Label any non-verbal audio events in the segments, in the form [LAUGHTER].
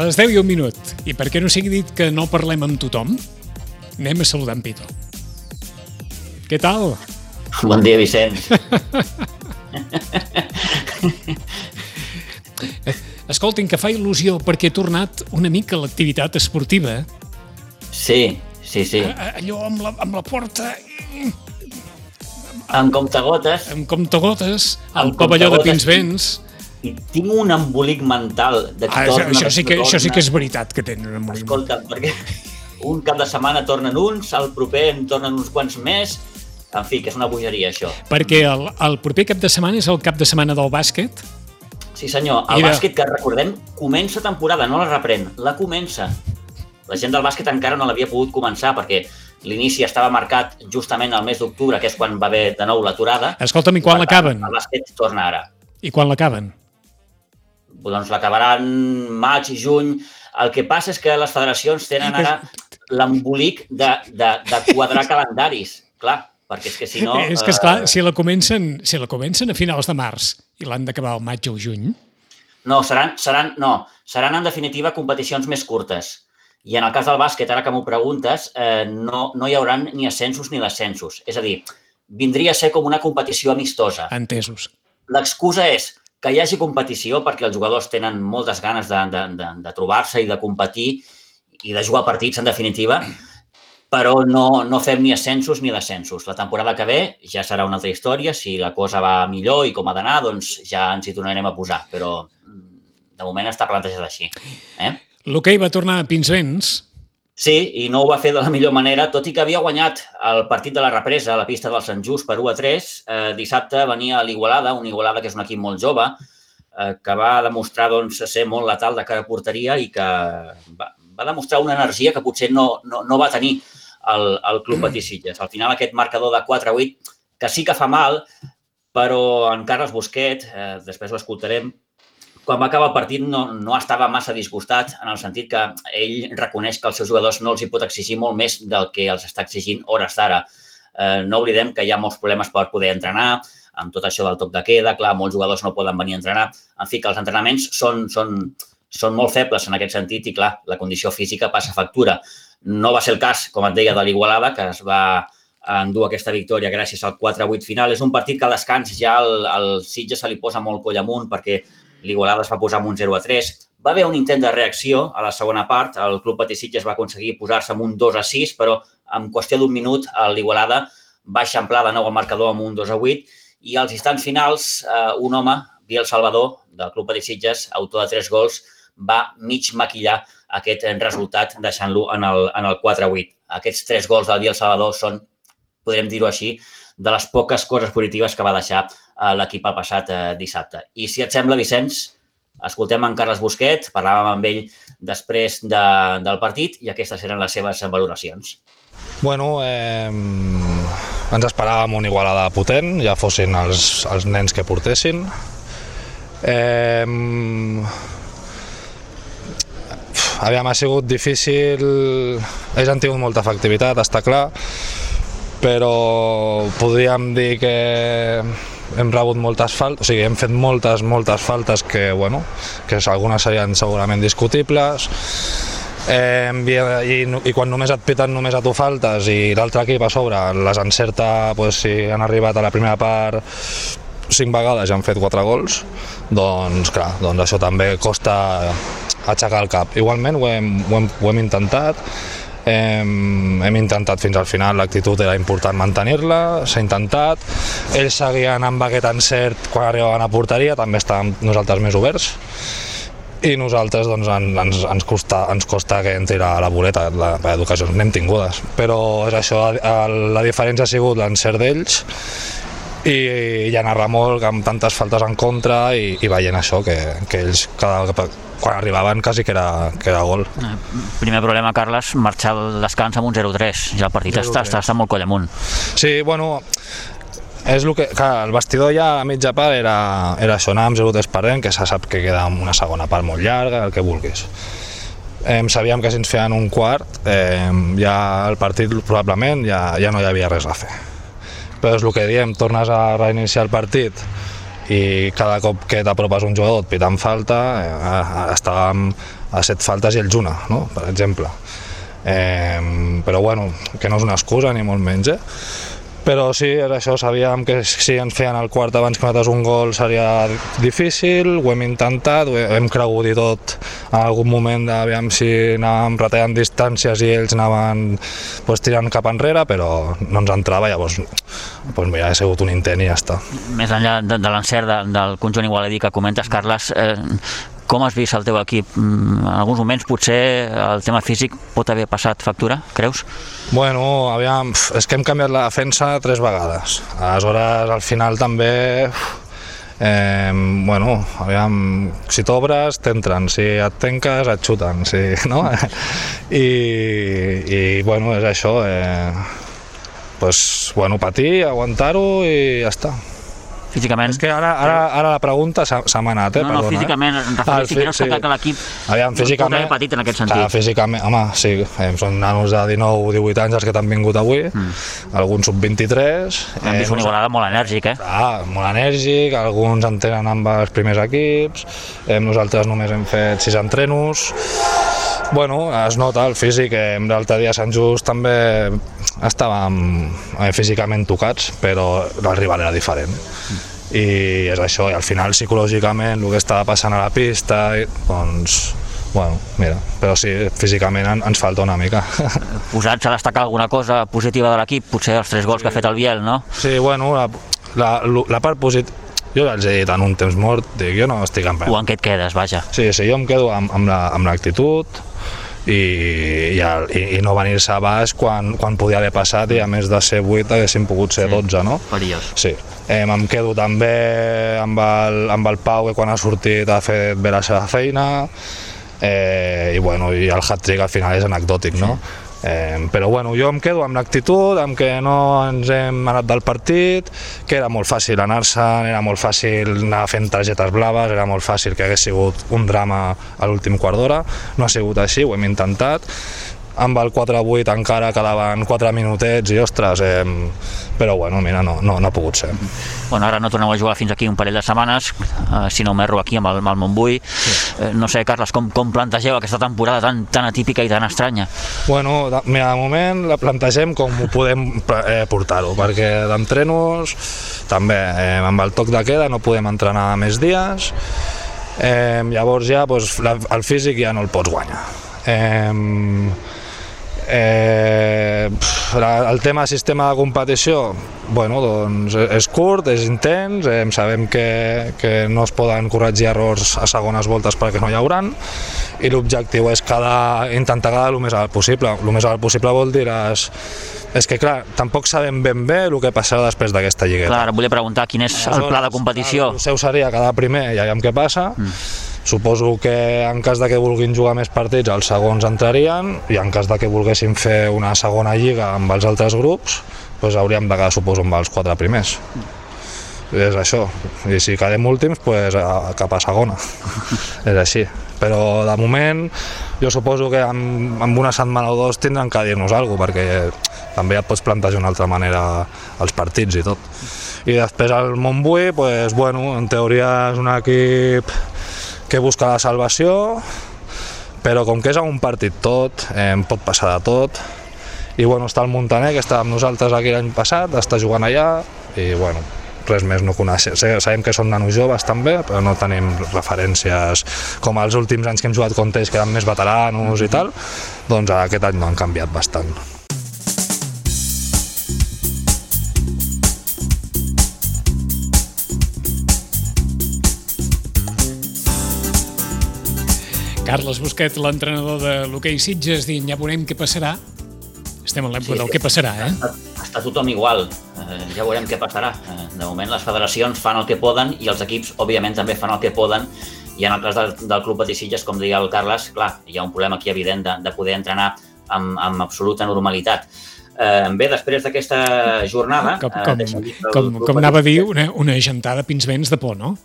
Les 10 i un minut. I perquè no sigui dit que no parlem amb tothom, anem a saludar en Pito. Què tal? Bon dia, Vicenç. [LAUGHS] Escoltin, que fa il·lusió perquè he tornat una mica a l'activitat esportiva. Sí, sí, sí. Allò amb la, amb la porta, Amb comptagotes, amb comptagotes, al pavelló de comptagotes. Pinsbens. I tinc un embolic mental de que Ah, això, torna, això, sí que, torna. això sí que és veritat que tenen un moviment. Escolta, perquè un cap de setmana tornen uns, el proper en tornen uns quants més, en fi, que és una bogeria, això. Perquè el, el proper cap de setmana és el cap de setmana del bàsquet. Sí, senyor, el Mira. bàsquet, que recordem, comença temporada, no la reprèn, la comença. La gent del bàsquet encara no l'havia pogut començar perquè l'inici estava marcat justament al mes d'octubre, que és quan va haver de nou l'aturada. Escolta'm, i quan l'acaben? El bàsquet torna ara. I quan l'acaben? Doncs l'acabaran maig, juny. El que passa és que les federacions tenen ara l'embolic de, de, de quadrar calendaris. Clar, perquè és que si no... és que, esclar, eh, si la comencen, si la comencen a finals de març i l'han d'acabar al maig o juny, No, seran, seran, no, seran en definitiva competicions més curtes. I en el cas del bàsquet, ara que m'ho preguntes, eh, no, no hi hauran ni ascensos ni descensos. És a dir, vindria a ser com una competició amistosa. entesos. L'excusa és que hi hagi competició perquè els jugadors tenen moltes ganes de, de, de, de trobar-se i de competir i de jugar partits, en definitiva, però no, no fem ni ascensos ni descensos. La temporada que ve ja serà una altra història. Si la cosa va millor i com ha d'anar, doncs ja ens hi tornarem a posar. Però mm, de moment està plantejat així. Eh? L'hoquei va tornar a Pinsbens, Sí, i no ho va fer de la millor manera, tot i que havia guanyat el partit de la represa a la pista del Sant Just per 1 a 3. Eh, dissabte venia a l'Igualada, un Igualada que és un equip molt jove, eh, que va demostrar doncs, ser molt letal de cara a porteria i que va, va demostrar una energia que potser no, no, no va tenir el, el Club [CLEARS THROAT] Patí Sitges. Al final aquest marcador de 4 a 8, que sí que fa mal, però en Carles Busquet, eh, després l'escoltarem, quan va acabar el partit no, no estava massa disgustat en el sentit que ell reconeix que els seus jugadors no els hi pot exigir molt més del que els està exigint hores d'ara. Eh, no oblidem que hi ha molts problemes per poder entrenar, amb tot això del toc de queda, clar, molts jugadors no poden venir a entrenar. En fi, que els entrenaments són, són, són molt febles en aquest sentit i, clar, la condició física passa factura. No va ser el cas, com et deia, de l'Igualada, que es va endur aquesta victòria gràcies al 4-8 final. És un partit que al descans ja el, el Sitges se li posa molt coll amunt perquè l'Igualada es va posar amb un 0 a 3. Va haver un intent de reacció a la segona part. El Club Patí Sitges va aconseguir posar-se amb un 2 a 6, però en qüestió d'un minut l'Igualada va eixamplar de nou el marcador amb un 2 a 8 i als instants finals eh, un home, Biel Salvador, del Club Patí Sitges, autor de tres gols, va mig maquillar aquest resultat deixant-lo en, el, en el 4 a 8. Aquests tres gols del Biel Salvador són, podrem dir-ho així, de les poques coses positives que va deixar l'equip el passat eh, dissabte. I si et sembla, Vicenç, escoltem en Carles Busquet, parlàvem amb ell després de, del partit i aquestes eren les seves valoracions. Bueno, eh, ens esperàvem una igualada potent, ja fossin els, els nens que portessin. Eh, aviam, ha sigut difícil, ells han tingut molta efectivitat, està clar, però podríem dir que hem rebut moltes faltes, o sigui, hem fet moltes, moltes faltes que, bueno, que algunes serien segurament discutibles, eh, i, i, quan només et piten només a tu faltes i l'altre equip a sobre les encerta, pues, si han arribat a la primera part cinc vegades i han fet quatre gols, doncs clar, doncs això també costa aixecar el cap. Igualment ho hem, ho hem, ho hem intentat, hem, hem intentat fins al final, l'actitud era important mantenir-la, s'ha intentat, ells seguien amb aquest encert quan arribaven a porteria, també estàvem nosaltres més oberts, i nosaltres doncs, en- ens, ens, costa, ens costa que entri la, la boleta, la, la d'ocasions n'hem tingudes, però és això, el, la diferència ha sigut l'encert d'ells i, i anar molt amb tantes faltes en contra i, i veient això, que, que ells cada, quan arribaven quasi que era, que era gol. Eh, Primer problema, Carles, marxar al descans amb un 0-3. Ja el partit està, 0-3. està, està molt coll amunt. Sí, bueno, és el que, clar, el vestidor ja a mitja part era, era això, anàvem 0-3 perdent, que se sap que queda una segona part molt llarga, el que vulguis. Eh, sabíem que si ens feien un quart, eh, ja el partit probablement ja, ja no hi havia res a fer. Però és el que diem, tornes a reiniciar el partit i cada cop que t'apropes un jugador et pitant falta, eh, estàvem a set faltes i ells una, no? per exemple. Eh, però bueno, que no és una excusa ni molt menys, eh? Però sí, era això, sabíem que si ens feien el quart abans que nosaltres un gol seria difícil, ho hem intentat, ho hem cregut i tot en algun moment d'aviam si anàvem retallant distàncies i ells anaven pues, tirant cap enrere, però no ens entrava, llavors pues, mira, ha sigut un intent i ja està. Més enllà de, de l'encert de, del conjunt igualadí que comentes, Carles, eh, com has vist el teu equip? Mm, en alguns moments potser el tema físic pot haver passat factura, creus? Bueno, aviam, és que hem canviat la defensa tres vegades. Aleshores, al final també... Eh, bueno, aviam, si t'obres, t'entren, si et tenques, et xuten, si, [LAUGHS] no? I, i bueno, és això, eh, pues, bueno, patir, aguantar-ho i ja està. Físicament? És que ara, ara, ara la pregunta s'ha m'ha anat, eh? No, no, Perdona, físicament, eh? em refereixo, si creus que, que l'equip Aviam, físicament, haver patit en aquest sentit. Clar, físicament, home, sí, eh, són nanos de 19 18 anys els que t'han vingut avui, mm. alguns sub-23. Hem vist una igualada molt enèrgic, eh? Clar, molt enèrgic, alguns en tenen amb els primers equips, eh, nosaltres només hem fet sis entrenos, Bueno, es nota el físic, eh, l'altre dia a Sant Just també estàvem eh, físicament tocats, però el rival era diferent. I és això, i al final psicològicament el que estava passant a la pista, i, doncs, bueno, mira, però sí, físicament en, ens falta una mica. [LAUGHS] Posats a destacar alguna cosa positiva de l'equip, potser els tres gols que ha fet el Biel, no? Sí, bueno, la, la, la part positiva, jo he dit en un temps mort, dic, jo no estic en O en què et quedes, vaja. Sí, sí, jo em quedo amb, amb la- amb l'actitud i, i, el, i, i no venir-se a baix quan, quan podia haver passat i a més de ser 8 haguessin pogut ser 12, no? Perillós. Sí, eh, em quedo també amb el, amb el Pau que quan ha sortit ha fet bé la seva feina eh, i, bueno, i el hat-trick al final és anecdòtic, no? Eh, però bueno, jo em quedo amb l'actitud, amb que no ens hem anat del partit, que era molt fàcil anar-se'n, era molt fàcil anar fent targetes blaves, era molt fàcil que hagués sigut un drama a l'últim quart d'hora, no ha sigut així, ho hem intentat, amb el 4-8 encara quedaven 4 minutets i ostres, eh, però bueno, mira, no, no, no ha pogut ser. Bueno, ara no torneu a jugar fins aquí un parell de setmanes, eh, si no m'erro aquí amb el, amb el Montbui. Sí. Eh, no sé, Carles, com, com plantegeu aquesta temporada tan, tan atípica i tan estranya? Bueno, de, mira, de moment la plantegem com ho podem eh, portar-ho, perquè d'entrenos també eh, amb el toc de queda no podem entrenar més dies, eh, llavors ja doncs, la, el físic ja no el pots guanyar. Eh, Eh, el tema sistema de competició bueno, doncs és curt, és intens, eh, sabem que, que no es poden corregir errors a segones voltes perquè no hi hauran i l'objectiu és cada, intentar quedar el més alt possible. El més alt possible vol dir és, és que clar, tampoc sabem ben bé el que passarà després d'aquesta lligueta. Clar, volia preguntar quin és el pla de competició. El seu seria quedar primer i aviam què passa. Mm. Suposo que en cas de que vulguin jugar més partits els segons entrarien i en cas de que volguessin fer una segona lliga amb els altres grups doncs hauríem de quedar, suposo, amb els quatre primers. És això. I si quedem últims, pues, a, cap a segona. [LAUGHS] és així. Però de moment jo suposo que en, en una setmana o dos tindran que dir-nos alguna cosa, perquè també ja et pots plantejar d'una altra manera els partits i tot. I després el Montbui, pues, bueno, en teoria és un equip que busca la salvació, però com que és un partit tot, eh, pot passar de tot, i bueno, està el Montaner, que estava amb nosaltres aquí l'any passat, està jugant allà, i bueno, res més no coneixem. Sabem que són nanos joves també, però no tenim referències com els últims anys que hem jugat contra ells, que eren més veteranos i tal, doncs aquest any no han canviat bastant. Carles Busquet, l'entrenador de l'hoquei Sitges, dient ja veurem què passarà. Estem en l'època Sí, del què passarà, eh? Està, està tothom igual, eh, ja veurem què passarà. Eh, de moment les federacions fan el que poden i els equips, òbviament, també fan el que poden i en el cas del, del Club Batissilles, com deia el Carles, clar, hi ha un problema aquí evident de, de poder entrenar amb, amb absoluta normalitat. Eh, bé, després d'aquesta jornada... Com, eh, com, el com, com anava a dir, una, una gentada pins vents de por, no?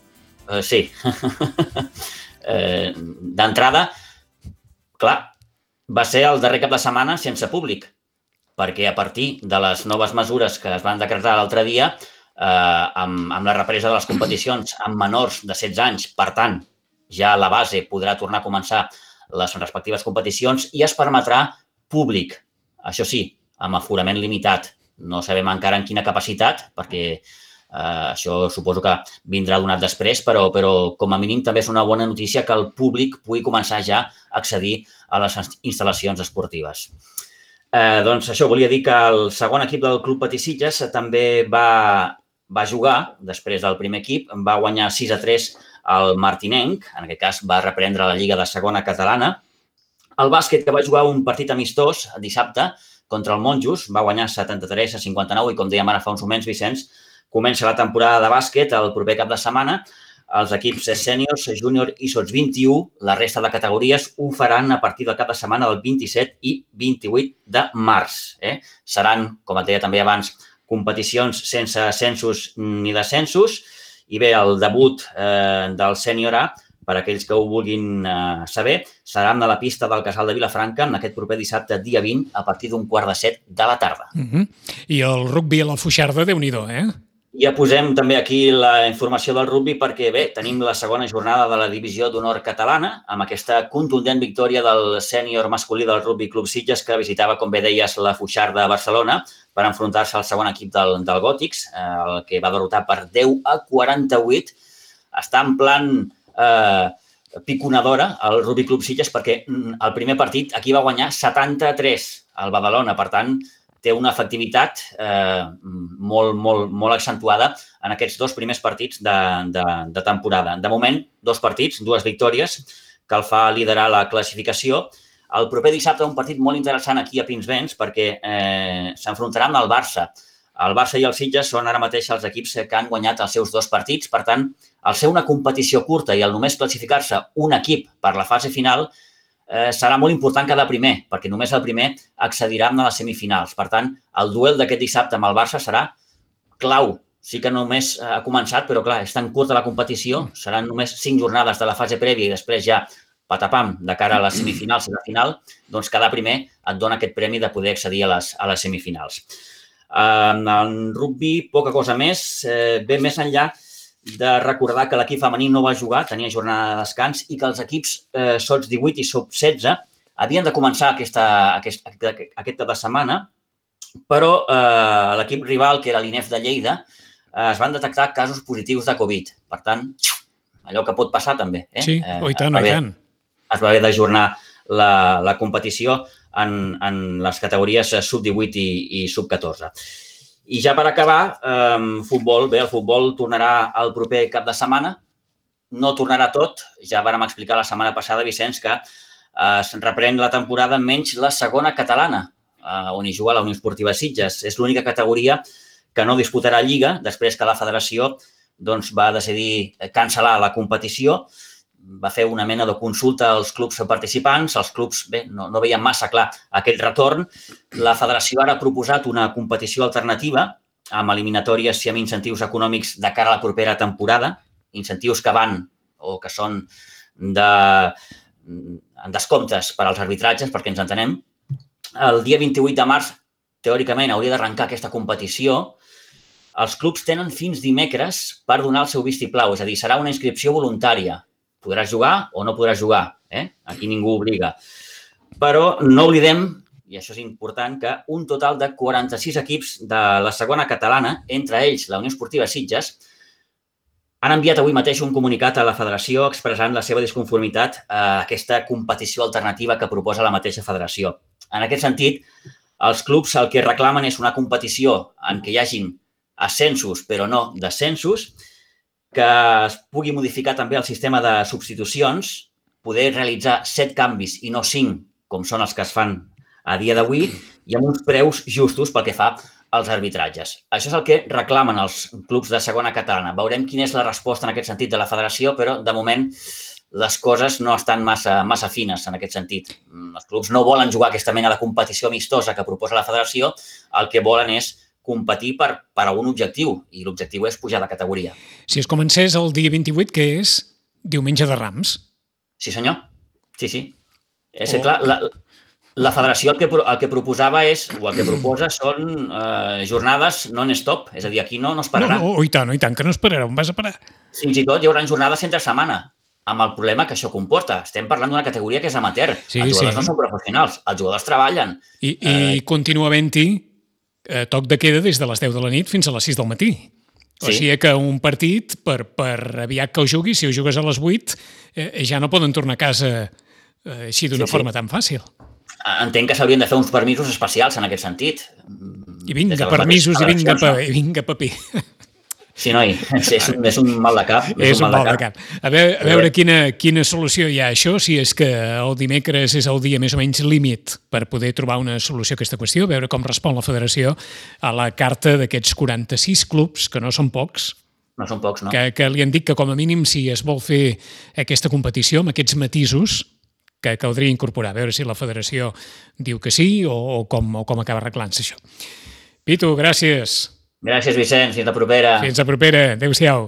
Eh, sí. [LAUGHS] eh, D'entrada, clar, va ser el darrer cap de setmana sense públic, perquè a partir de les noves mesures que es van decretar l'altre dia, eh, amb, amb la represa de les competicions amb menors de 16 anys, per tant, ja la base podrà tornar a començar les respectives competicions i es permetrà públic. Això sí, amb aforament limitat. No sabem encara en quina capacitat, perquè Uh, això suposo que vindrà donat després, però, però com a mínim també és una bona notícia que el públic pugui començar ja a accedir a les instal·lacions esportives. Uh, doncs això volia dir que el segon equip del Club Patisitges també va, va jugar, després del primer equip, va guanyar 6 a 3 al Martinenc, en aquest cas va reprendre la Lliga de Segona Catalana. El bàsquet, que va jugar un partit amistós dissabte contra el Monjos, va guanyar 73 a 59 i, com dèiem ara fa uns moments, Vicenç, Comença la temporada de bàsquet el proper cap de setmana. Els equips sèniors, júnior i sots 21, la resta de categories ho faran a partir del cap de setmana del 27 i 28 de març. Eh? Seran, com et deia també abans, competicions sense ascensos ni descensos. I bé, el debut eh, del sènior A, per aquells que ho vulguin eh, saber, serà a la pista del Casal de Vilafranca en aquest proper dissabte, dia 20, a partir d'un quart de set de la tarda. Uh -huh. I el rugby a la Fuixarda, déu nhi eh? Ja posem també aquí la informació del rugby perquè, bé, tenim la segona jornada de la divisió d'honor catalana amb aquesta contundent victòria del sènior masculí del Rugby Club Sitges que visitava, com bé deies, la Fuixarda de Barcelona per enfrontar-se al segon equip del, del Gòtics, eh, el que va derrotar per 10 a 48. Està en plan eh, piconadora el Rugby Club Sitges perquè mm, el primer partit aquí va guanyar 73 al Badalona. Per tant, té una efectivitat eh, molt, molt, molt accentuada en aquests dos primers partits de, de, de temporada. De moment, dos partits, dues victòries, que el fa liderar la classificació. El proper dissabte un partit molt interessant aquí a Pinsbens perquè eh, s'enfrontaran amb el Barça. El Barça i el Sitges són ara mateix els equips que han guanyat els seus dos partits. Per tant, al ser una competició curta i al només classificar-se un equip per la fase final, eh, serà molt important cada primer, perquè només el primer accedirà a les semifinals. Per tant, el duel d'aquest dissabte amb el Barça serà clau. Sí que només ha començat, però clar, és tan curta la competició, seran només cinc jornades de la fase prèvia i després ja patapam, de cara a les semifinals i la final, doncs cada primer et dona aquest premi de poder accedir a les, a les semifinals. En rugby, poca cosa més. Eh, bé, més enllà, de recordar que l'equip femení no va jugar, tenia jornada de descans i que els equips eh, sots 18 i sots 16 havien de començar aquesta, aquest, aquest cap de setmana, però eh, l'equip rival, que era l'INEF de Lleida, eh, es van detectar casos positius de Covid. Per tant, allò que pot passar també. Eh? Sí, eh, oh, i tant, oh, i tant. Es va haver d'ajornar la, la competició en, en les categories sub-18 i, i sub-14. I ja per acabar, eh, futbol, bé, el futbol tornarà el proper cap de setmana. No tornarà tot, ja vàrem explicar la setmana passada, Vicenç, que eh, es reprèn la temporada menys la segona catalana, eh, on hi juga la Unió Esportiva Sitges. És l'única categoria que no disputarà Lliga, després que la federació doncs, va decidir cancel·lar la competició va fer una mena de consulta als clubs participants. Els clubs bé, no, no veien massa clar aquest retorn. La federació ara ha proposat una competició alternativa amb eliminatòries i amb incentius econòmics de cara a la propera temporada, incentius que van o que són de, en descomptes per als arbitratges, perquè ens entenem. El dia 28 de març, teòricament, hauria d'arrencar aquesta competició. Els clubs tenen fins dimecres per donar el seu vistiplau, és a dir, serà una inscripció voluntària podràs jugar o no podràs jugar. Eh? Aquí ningú obliga. Però no oblidem, i això és important, que un total de 46 equips de la segona catalana, entre ells la Unió Esportiva Sitges, han enviat avui mateix un comunicat a la federació expressant la seva disconformitat a aquesta competició alternativa que proposa la mateixa federació. En aquest sentit, els clubs el que reclamen és una competició en què hi hagin ascensos però no descensos que es pugui modificar també el sistema de substitucions, poder realitzar set canvis i no cinc, com són els que es fan a dia d'avui, i amb uns preus justos pel que fa als arbitratges. Això és el que reclamen els clubs de segona catalana. Veurem quina és la resposta en aquest sentit de la federació, però de moment les coses no estan massa, massa fines en aquest sentit. Els clubs no volen jugar aquesta mena de competició amistosa que proposa la federació, el que volen és competir per, per a un objectiu, i l'objectiu és pujar de categoria. Si es comencés el dia 28, que és diumenge de Rams. Sí, senyor. Sí, sí. És oh. clar, la, la federació el que, el que proposava és, o el que proposa són eh, jornades non-stop, és a dir, aquí no, no es pararà. No, no, i tant, i tant, que no es pararà, on vas a parar? Fins i tot hi haurà jornades entre setmana. amb el problema que això comporta. Estem parlant d'una categoria que és amateur. Sí, els jugadors sí. no són professionals, els jugadors treballen. I, i eh... continua havent-hi eh, toc de queda des de les 10 de la nit fins a les 6 del matí. O Sí. sigui que un partit, per, per aviat que ho juguis, si ho jugues a les 8, eh, ja no poden tornar a casa eh, així d'una Sí, sí. forma tan fàcil. Entenc que s'haurien de fer uns permisos especials en aquest sentit. I vinga, permisos, i vinga, pa, i vinga paper. [LAUGHS] Sí, noi, és, és, un, és un mal de cap. És un mal de cap. A veure, a veure quina, quina solució hi ha a això, si és que el dimecres és el dia més o menys límit per poder trobar una solució a aquesta qüestió, a veure com respon la federació a la carta d'aquests 46 clubs, que no són pocs, No són pocs, no? que, que li han dit que com a mínim si es vol fer aquesta competició amb aquests matisos que caldria incorporar, a veure si la federació diu que sí o, o, com, o com acaba arreglant-se això. Pitu, gràcies. Gràcies, Vicenç. Fins la propera. Fins la propera. Adéu-siau.